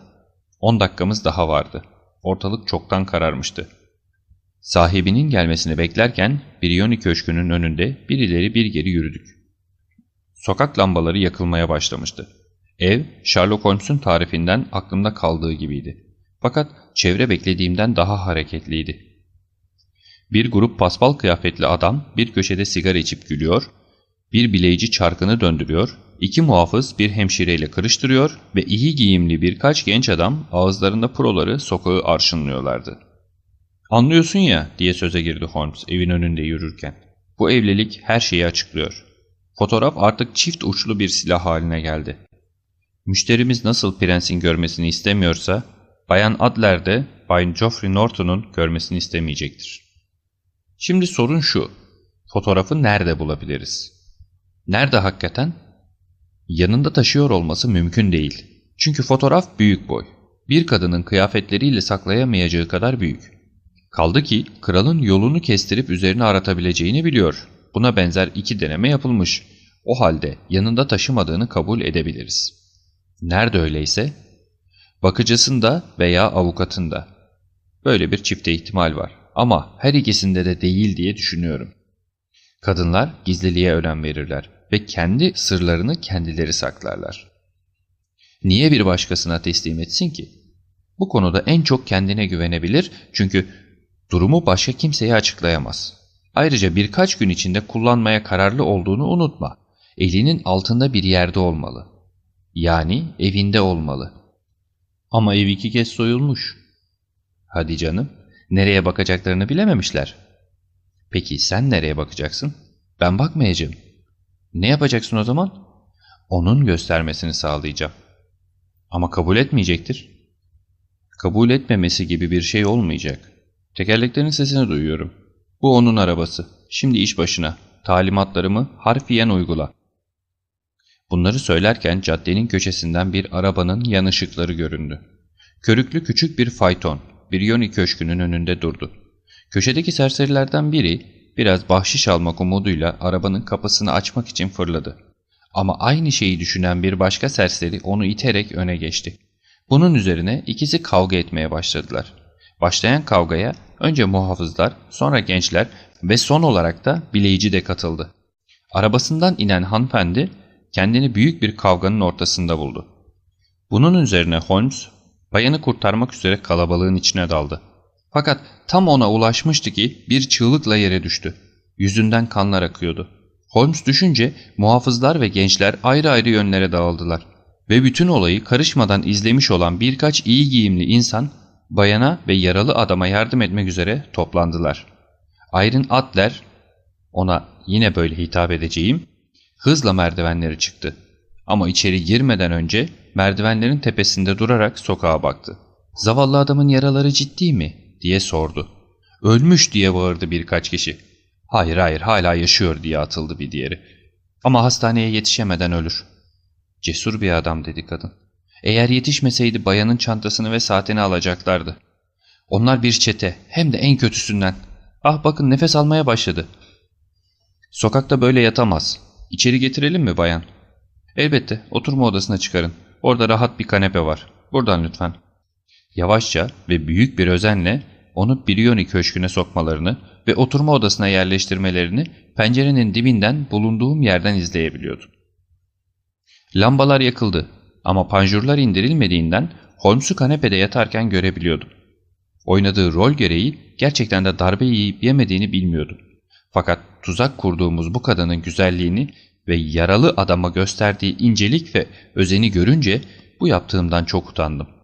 10 dakikamız daha vardı. Ortalık çoktan kararmıştı. Sahibinin gelmesini beklerken Brioni Köşkü'nün önünde bir ileri bir geri yürüdük. Sokak lambaları yakılmaya başlamıştı. Ev, Sherlock Holmes'un tarifinden aklımda kaldığı gibiydi. Fakat çevre beklediğimden daha hareketliydi. Bir grup paspal kıyafetli adam bir köşede sigara içip gülüyor, bir bileyici çarkını döndürüyor, iki muhafız bir hemşireyle kırıştırıyor ve iyi giyimli birkaç genç adam ağızlarında proları sokağı arşınlıyorlardı. Anlıyorsun ya diye söze girdi Holmes evin önünde yürürken. Bu evlilik her şeyi açıklıyor. Fotoğraf artık çift uçlu bir silah haline geldi. Müşterimiz nasıl prensin görmesini istemiyorsa, Bayan Adler de Bay Geoffrey Norton'un görmesini istemeyecektir. Şimdi sorun şu, fotoğrafı nerede bulabiliriz? Nerede hakikaten? Yanında taşıyor olması mümkün değil. Çünkü fotoğraf büyük boy. Bir kadının kıyafetleriyle saklayamayacağı kadar büyük. Kaldı ki kralın yolunu kestirip üzerine aratabileceğini biliyor. Buna benzer iki deneme yapılmış. O halde yanında taşımadığını kabul edebiliriz. Nerede öyleyse? Bakıcısında veya avukatında. Böyle bir çifte ihtimal var. Ama her ikisinde de değil diye düşünüyorum. Kadınlar gizliliğe önem verirler ve kendi sırlarını kendileri saklarlar. Niye bir başkasına teslim etsin ki? Bu konuda en çok kendine güvenebilir çünkü durumu başka kimseye açıklayamaz. Ayrıca birkaç gün içinde kullanmaya kararlı olduğunu unutma. Elinin altında bir yerde olmalı. Yani evinde olmalı. Ama ev iki kez soyulmuş. Hadi canım, nereye bakacaklarını bilememişler. Peki sen nereye bakacaksın? Ben bakmayacağım. Ne yapacaksın o zaman? Onun göstermesini sağlayacağım. Ama kabul etmeyecektir. Kabul etmemesi gibi bir şey olmayacak. Tekerleklerin sesini duyuyorum. Bu onun arabası. Şimdi iş başına. Talimatlarımı harfiyen uygula. Bunları söylerken caddenin köşesinden bir arabanın yan ışıkları göründü. Körüklü küçük bir fayton, Biryoni köşkünün önünde durdu. Köşedeki serserilerden biri biraz bahşiş almak umuduyla arabanın kapısını açmak için fırladı. Ama aynı şeyi düşünen bir başka serseri onu iterek öne geçti. Bunun üzerine ikisi kavga etmeye başladılar. Başlayan kavgaya önce muhafızlar, sonra gençler ve son olarak da bileyici de katıldı. Arabasından inen hanımefendi kendini büyük bir kavganın ortasında buldu. Bunun üzerine Holmes bayanı kurtarmak üzere kalabalığın içine daldı. Fakat tam ona ulaşmıştı ki bir çığlıkla yere düştü. Yüzünden kanlar akıyordu. Holmes düşünce muhafızlar ve gençler ayrı ayrı yönlere dağıldılar. Ve bütün olayı karışmadan izlemiş olan birkaç iyi giyimli insan bayana ve yaralı adama yardım etmek üzere toplandılar. Iron Adler, ona yine böyle hitap edeceğim, hızla merdivenleri çıktı. Ama içeri girmeden önce merdivenlerin tepesinde durarak sokağa baktı. Zavallı adamın yaraları ciddi mi? Diye sordu. Ölmüş diye bağırdı birkaç kişi. Hayır hayır hala yaşıyor diye atıldı bir diğeri. Ama hastaneye yetişemeden ölür. Cesur bir adam dedi kadın. Eğer yetişmeseydi bayanın çantasını ve saatini alacaklardı. Onlar bir çete hem de en kötüsünden. Ah bakın nefes almaya başladı. Sokakta böyle yatamaz. İçeri getirelim mi bayan? Elbette oturma odasına çıkarın. Orada rahat bir kanepe var. Buradan lütfen. Yavaşça ve büyük bir özenle onu Brioni köşküne sokmalarını ve oturma odasına yerleştirmelerini pencerenin dibinden bulunduğum yerden izleyebiliyordum. Lambalar yakıldı ama panjurlar indirilmediğinden Holmes'u kanepede yatarken görebiliyordum. Oynadığı rol gereği gerçekten de darbe yiyip yemediğini bilmiyordum. Fakat tuzak kurduğumuz bu kadının güzelliğini ve yaralı adama gösterdiği incelik ve özeni görünce bu yaptığımdan çok utandım.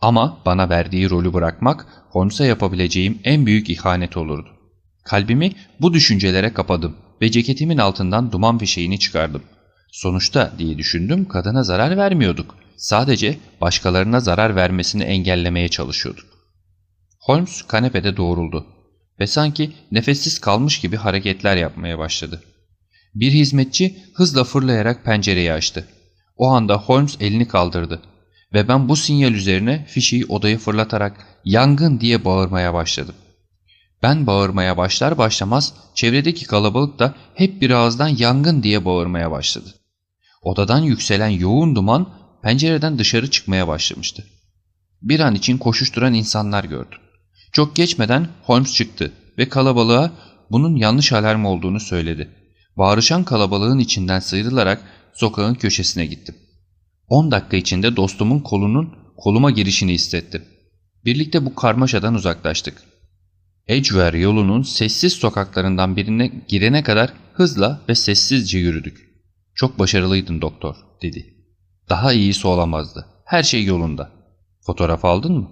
Ama bana verdiği rolü bırakmak Holmes'a yapabileceğim en büyük ihanet olurdu. Kalbimi bu düşüncelere kapadım ve ceketimin altından duman fişeğini çıkardım. Sonuçta diye düşündüm kadına zarar vermiyorduk. Sadece başkalarına zarar vermesini engellemeye çalışıyorduk. Holmes kanepede doğruldu ve sanki nefessiz kalmış gibi hareketler yapmaya başladı. Bir hizmetçi hızla fırlayarak pencereyi açtı. O anda Holmes elini kaldırdı ve ben bu sinyal üzerine fişeyi odaya fırlatarak yangın diye bağırmaya başladım. Ben bağırmaya başlar başlamaz çevredeki kalabalık da hep bir ağızdan yangın diye bağırmaya başladı. Odadan yükselen yoğun duman pencereden dışarı çıkmaya başlamıştı. Bir an için koşuşturan insanlar gördüm. Çok geçmeden Holmes çıktı ve kalabalığa bunun yanlış alarm olduğunu söyledi. Bağırışan kalabalığın içinden sıyrılarak sokağın köşesine gittim. 10 dakika içinde dostumun kolunun koluma girişini hissettim. Birlikte bu karmaşadan uzaklaştık. Edgware yolunun sessiz sokaklarından birine girene kadar hızla ve sessizce yürüdük. Çok başarılıydın doktor, dedi. Daha iyisi olamazdı. Her şey yolunda. Fotoğraf aldın mı?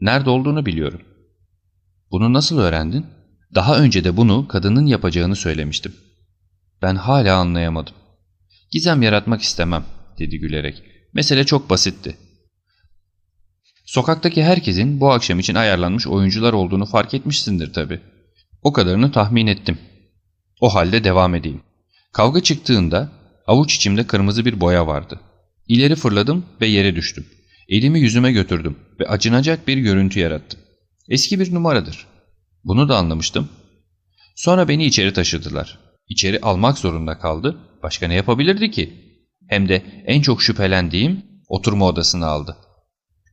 Nerede olduğunu biliyorum. Bunu nasıl öğrendin? Daha önce de bunu kadının yapacağını söylemiştim. Ben hala anlayamadım. Gizem yaratmak istemem, dedi gülerek. Mesele çok basitti. Sokaktaki herkesin bu akşam için ayarlanmış oyuncular olduğunu fark etmişsindir tabii. O kadarını tahmin ettim. O halde devam edeyim. Kavga çıktığında avuç içimde kırmızı bir boya vardı. İleri fırladım ve yere düştüm. Elimi yüzüme götürdüm ve acınacak bir görüntü yarattım. Eski bir numaradır. Bunu da anlamıştım. Sonra beni içeri taşıdılar. İçeri almak zorunda kaldı. Başka ne yapabilirdi ki? Hem de en çok şüphelendiğim oturma odasını aldı.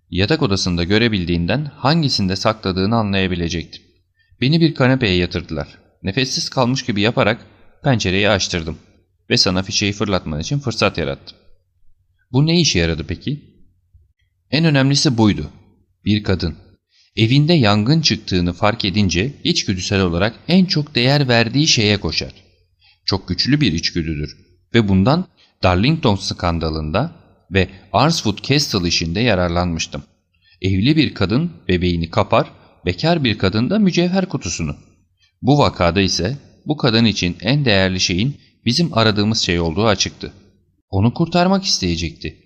Yatak odasında görebildiğinden hangisinde sakladığını anlayabilecektim. Beni bir kanepeye yatırdılar. Nefessiz kalmış gibi yaparak pencereyi açtırdım. ve sana fişeği fırlatman için fırsat yarattım. Bu ne işe yaradı peki? En önemlisi buydu. Bir kadın. Evinde yangın çıktığını fark edince içgüdüsel olarak en çok değer verdiği şeye koşar. Çok güçlü bir içgüdüdür ve bundan Darlington skandalında ve Arswood Castle işinde yararlanmıştım. Evli bir kadın bebeğini kapar, bekar bir kadın da mücevher kutusunu. Bu vakada ise bu kadın için en değerli şeyin bizim aradığımız şey olduğu açıktı. Onu kurtarmak isteyecekti.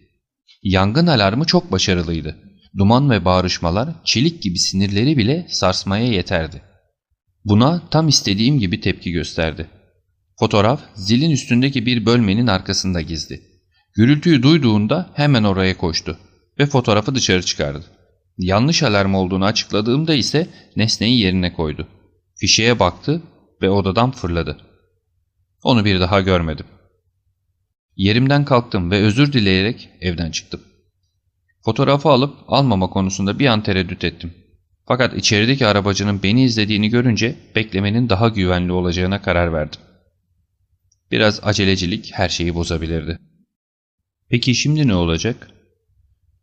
Yangın alarmı çok başarılıydı. Duman ve bağrışmalar çelik gibi sinirleri bile sarsmaya yeterdi. Buna tam istediğim gibi tepki gösterdi. Fotoğraf zilin üstündeki bir bölmenin arkasında gizli. Gürültüyü duyduğunda hemen oraya koştu ve fotoğrafı dışarı çıkardı. Yanlış alarm olduğunu açıkladığımda ise nesneyi yerine koydu. Fişeğe baktı ve odadan fırladı. Onu bir daha görmedim. Yerimden kalktım ve özür dileyerek evden çıktım. Fotoğrafı alıp almama konusunda bir an tereddüt ettim. Fakat içerideki arabacının beni izlediğini görünce beklemenin daha güvenli olacağına karar verdim. Biraz acelecilik her şeyi bozabilirdi. Peki şimdi ne olacak?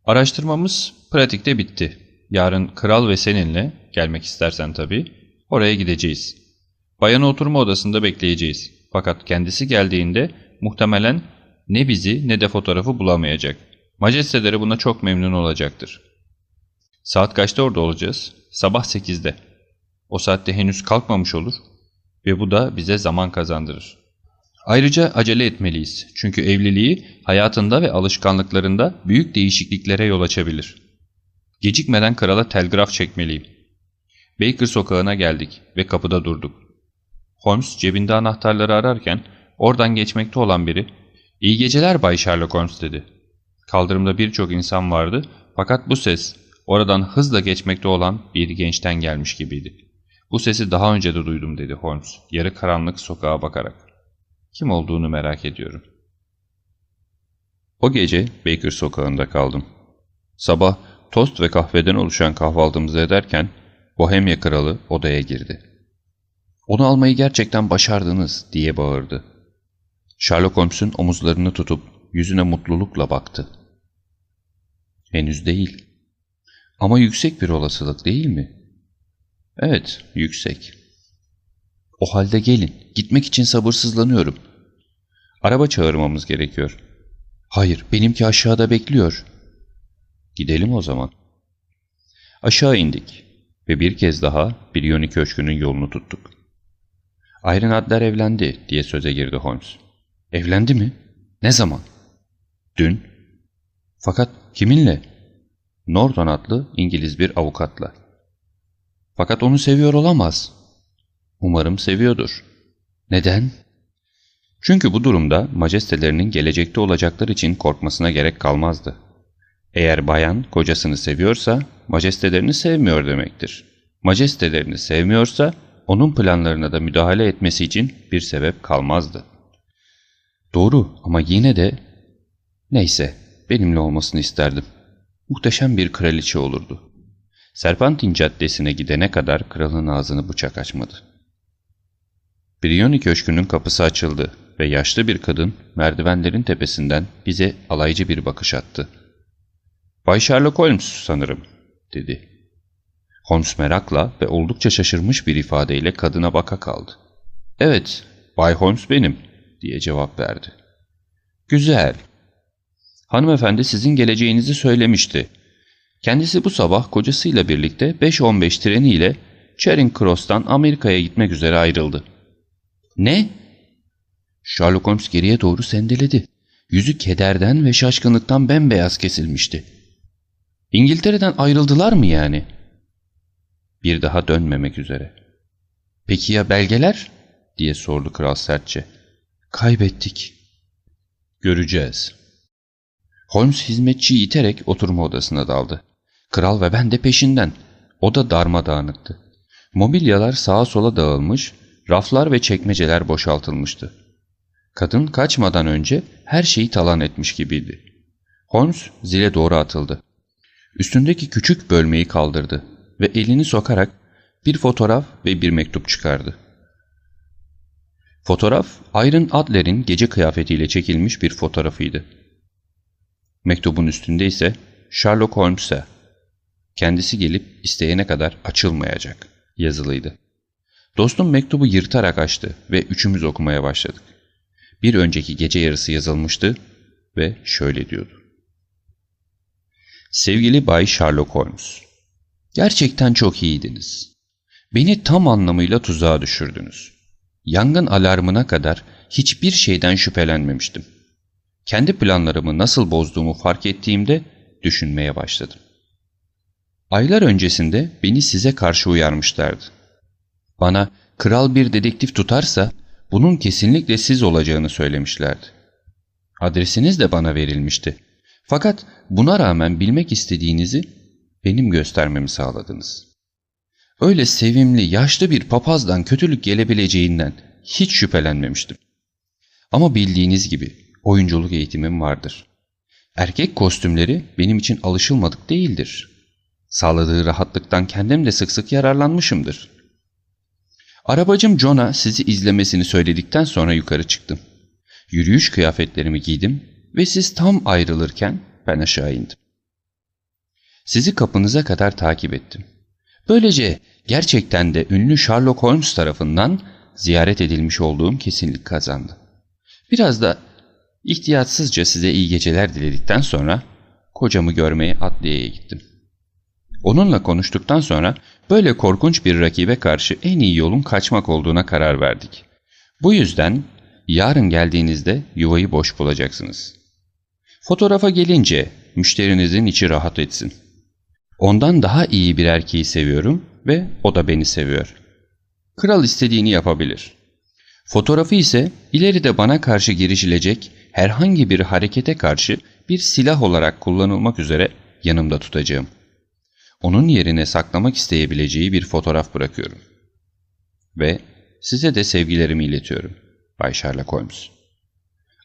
Araştırmamız pratikte bitti. Yarın kral ve seninle, gelmek istersen tabii, oraya gideceğiz. Bayanı oturma odasında bekleyeceğiz. Fakat kendisi geldiğinde muhtemelen ne bizi ne de fotoğrafı bulamayacak. Majesteleri buna çok memnun olacaktır. Saat kaçta orada olacağız? Sabah 8'de. O saatte henüz kalkmamış olur ve bu da bize zaman kazandırır. Ayrıca acele etmeliyiz çünkü evliliği hayatında ve alışkanlıklarında büyük değişikliklere yol açabilir. Gecikmeden krala telgraf çekmeliyim. Baker sokağına geldik ve kapıda durduk. Holmes cebinde anahtarları ararken oradan geçmekte olan biri ''İyi geceler Bay Sherlock Holmes'' dedi. Kaldırımda birçok insan vardı fakat bu ses oradan hızla geçmekte olan bir gençten gelmiş gibiydi. Bu sesi daha önce de duydum dedi Holmes yarı karanlık sokağa bakarak. Kim olduğunu merak ediyorum. O gece Baker sokağında kaldım. Sabah tost ve kahveden oluşan kahvaltımızı ederken Bohemya kralı odaya girdi. Onu almayı gerçekten başardınız diye bağırdı. Sherlock Holmes'un omuzlarını tutup yüzüne mutlulukla baktı. Henüz değil. Ama yüksek bir olasılık değil mi? Evet, yüksek. O halde gelin. Gitmek için sabırsızlanıyorum. Araba çağırmamız gerekiyor. Hayır, benimki aşağıda bekliyor. Gidelim o zaman. Aşağı indik ve bir kez daha Brioni Köşkü'nün yolunu tuttuk. Iron Adler evlendi diye söze girdi Holmes. Evlendi mi? Ne zaman? Dün. Fakat kiminle? Norton adlı İngiliz bir avukatla. Fakat onu seviyor olamaz. Umarım seviyordur. Neden? Çünkü bu durumda majestelerinin gelecekte olacaklar için korkmasına gerek kalmazdı. Eğer bayan kocasını seviyorsa majestelerini sevmiyor demektir. Majestelerini sevmiyorsa onun planlarına da müdahale etmesi için bir sebep kalmazdı. Doğru ama yine de... Neyse benimle olmasını isterdim. Muhteşem bir kraliçe olurdu. Serpantin Caddesi'ne gidene kadar kralın ağzını bıçak açmadı. Brioni Köşkü'nün kapısı açıldı ve yaşlı bir kadın merdivenlerin tepesinden bize alaycı bir bakış attı. ''Bay Sherlock Holmes sanırım.'' dedi. Holmes merakla ve oldukça şaşırmış bir ifadeyle kadına baka kaldı. ''Evet, Bay Holmes benim.'' diye cevap verdi. ''Güzel. Hanımefendi sizin geleceğinizi söylemişti. Kendisi bu sabah kocasıyla birlikte 5.15 treniyle Charing Cross'tan Amerika'ya gitmek üzere ayrıldı.'' ''Ne?'' Sherlock Holmes geriye doğru sendeledi. Yüzü kederden ve şaşkınlıktan bembeyaz kesilmişti. İngiltere'den ayrıldılar mı yani? Bir daha dönmemek üzere. Peki ya belgeler? diye sordu kral sertçe. Kaybettik. Göreceğiz. Holmes hizmetçiyi iterek oturma odasına daldı. Kral ve ben de peşinden. O da darmadağınıktı. Mobilyalar sağa sola dağılmış, raflar ve çekmeceler boşaltılmıştı. Kadın kaçmadan önce her şeyi talan etmiş gibiydi. Holmes zile doğru atıldı. Üstündeki küçük bölmeyi kaldırdı ve elini sokarak bir fotoğraf ve bir mektup çıkardı. Fotoğraf, Iron Adler'in gece kıyafetiyle çekilmiş bir fotoğrafıydı. Mektubun üstünde ise Sherlock Holmes'e kendisi gelip isteyene kadar açılmayacak yazılıydı. Dostum mektubu yırtarak açtı ve üçümüz okumaya başladık. Bir önceki gece yarısı yazılmıştı ve şöyle diyordu. Sevgili Bay Sherlock Holmes, gerçekten çok iyiydiniz. Beni tam anlamıyla tuzağa düşürdünüz. Yangın alarmına kadar hiçbir şeyden şüphelenmemiştim. Kendi planlarımı nasıl bozduğumu fark ettiğimde düşünmeye başladım. Aylar öncesinde beni size karşı uyarmışlardı. Bana kral bir dedektif tutarsa bunun kesinlikle siz olacağını söylemişlerdi. Adresiniz de bana verilmişti. Fakat buna rağmen bilmek istediğinizi benim göstermemi sağladınız. Öyle sevimli, yaşlı bir papazdan kötülük gelebileceğinden hiç şüphelenmemiştim. Ama bildiğiniz gibi oyunculuk eğitimim vardır. Erkek kostümleri benim için alışılmadık değildir. Sağladığı rahatlıktan kendim de sık sık yararlanmışımdır. Arabacım John'a sizi izlemesini söyledikten sonra yukarı çıktım. Yürüyüş kıyafetlerimi giydim ve siz tam ayrılırken ben aşağı indim. Sizi kapınıza kadar takip ettim. Böylece gerçekten de ünlü Sherlock Holmes tarafından ziyaret edilmiş olduğum kesinlik kazandı. Biraz da ihtiyatsızca size iyi geceler diledikten sonra kocamı görmeye adliyeye gittim. Onunla konuştuktan sonra böyle korkunç bir rakibe karşı en iyi yolun kaçmak olduğuna karar verdik. Bu yüzden yarın geldiğinizde yuvayı boş bulacaksınız. Fotoğrafa gelince müşterinizin içi rahat etsin. Ondan daha iyi bir erkeği seviyorum ve o da beni seviyor. Kral istediğini yapabilir. Fotoğrafı ise ileride bana karşı girişilecek herhangi bir harekete karşı bir silah olarak kullanılmak üzere yanımda tutacağım. Onun yerine saklamak isteyebileceği bir fotoğraf bırakıyorum. Ve size de sevgilerimi iletiyorum. Bay Sherlock Holmes.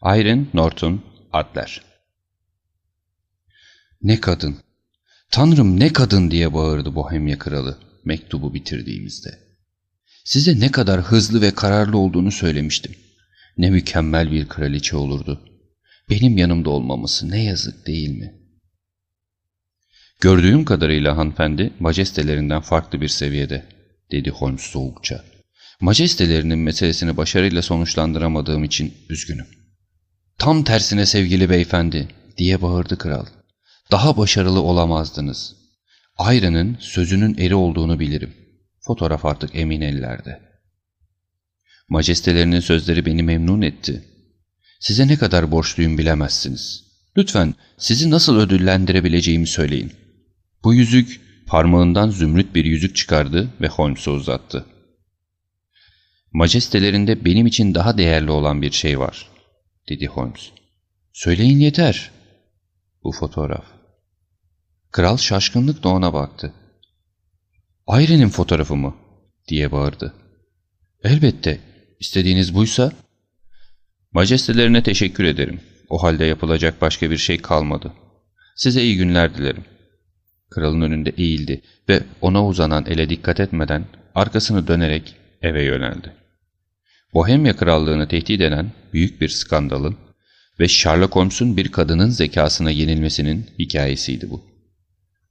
Irene Norton Adler Ne kadın! Tanrım ne kadın diye bağırdı Bohemya kralı mektubu bitirdiğimizde. Size ne kadar hızlı ve kararlı olduğunu söylemiştim. Ne mükemmel bir kraliçe olurdu. Benim yanımda olmaması ne yazık değil mi? Gördüğüm kadarıyla hanımefendi majestelerinden farklı bir seviyede, dedi Holmes soğukça. Majestelerinin meselesini başarıyla sonuçlandıramadığım için üzgünüm. Tam tersine sevgili beyefendi, diye bağırdı kral. Daha başarılı olamazdınız. Ayrı'nın sözünün eri olduğunu bilirim. Fotoğraf artık emin ellerde. Majestelerinin sözleri beni memnun etti. Size ne kadar borçluyum bilemezsiniz. Lütfen sizi nasıl ödüllendirebileceğimi söyleyin. Bu yüzük parmağından zümrüt bir yüzük çıkardı ve Holmes'a uzattı. Majestelerinde benim için daha değerli olan bir şey var, dedi Holmes. Söyleyin yeter. Bu fotoğraf. Kral şaşkınlıkla ona baktı. Irene'in fotoğrafı mı? diye bağırdı. Elbette, istediğiniz buysa. Majestelerine teşekkür ederim. O halde yapılacak başka bir şey kalmadı. Size iyi günler dilerim. Kralın önünde eğildi ve ona uzanan ele dikkat etmeden arkasını dönerek eve yöneldi. Bohemya krallığını tehdit eden büyük bir skandalın ve Sherlock Holmes'un bir kadının zekasına yenilmesinin hikayesiydi bu.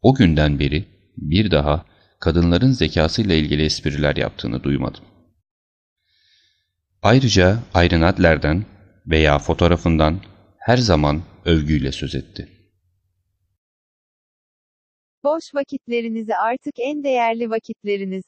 O günden beri bir daha kadınların zekasıyla ilgili espriler yaptığını duymadım. Ayrıca Irene Adler'den veya fotoğrafından her zaman övgüyle söz etti. Boş vakitlerinizi artık en değerli vakitleriniz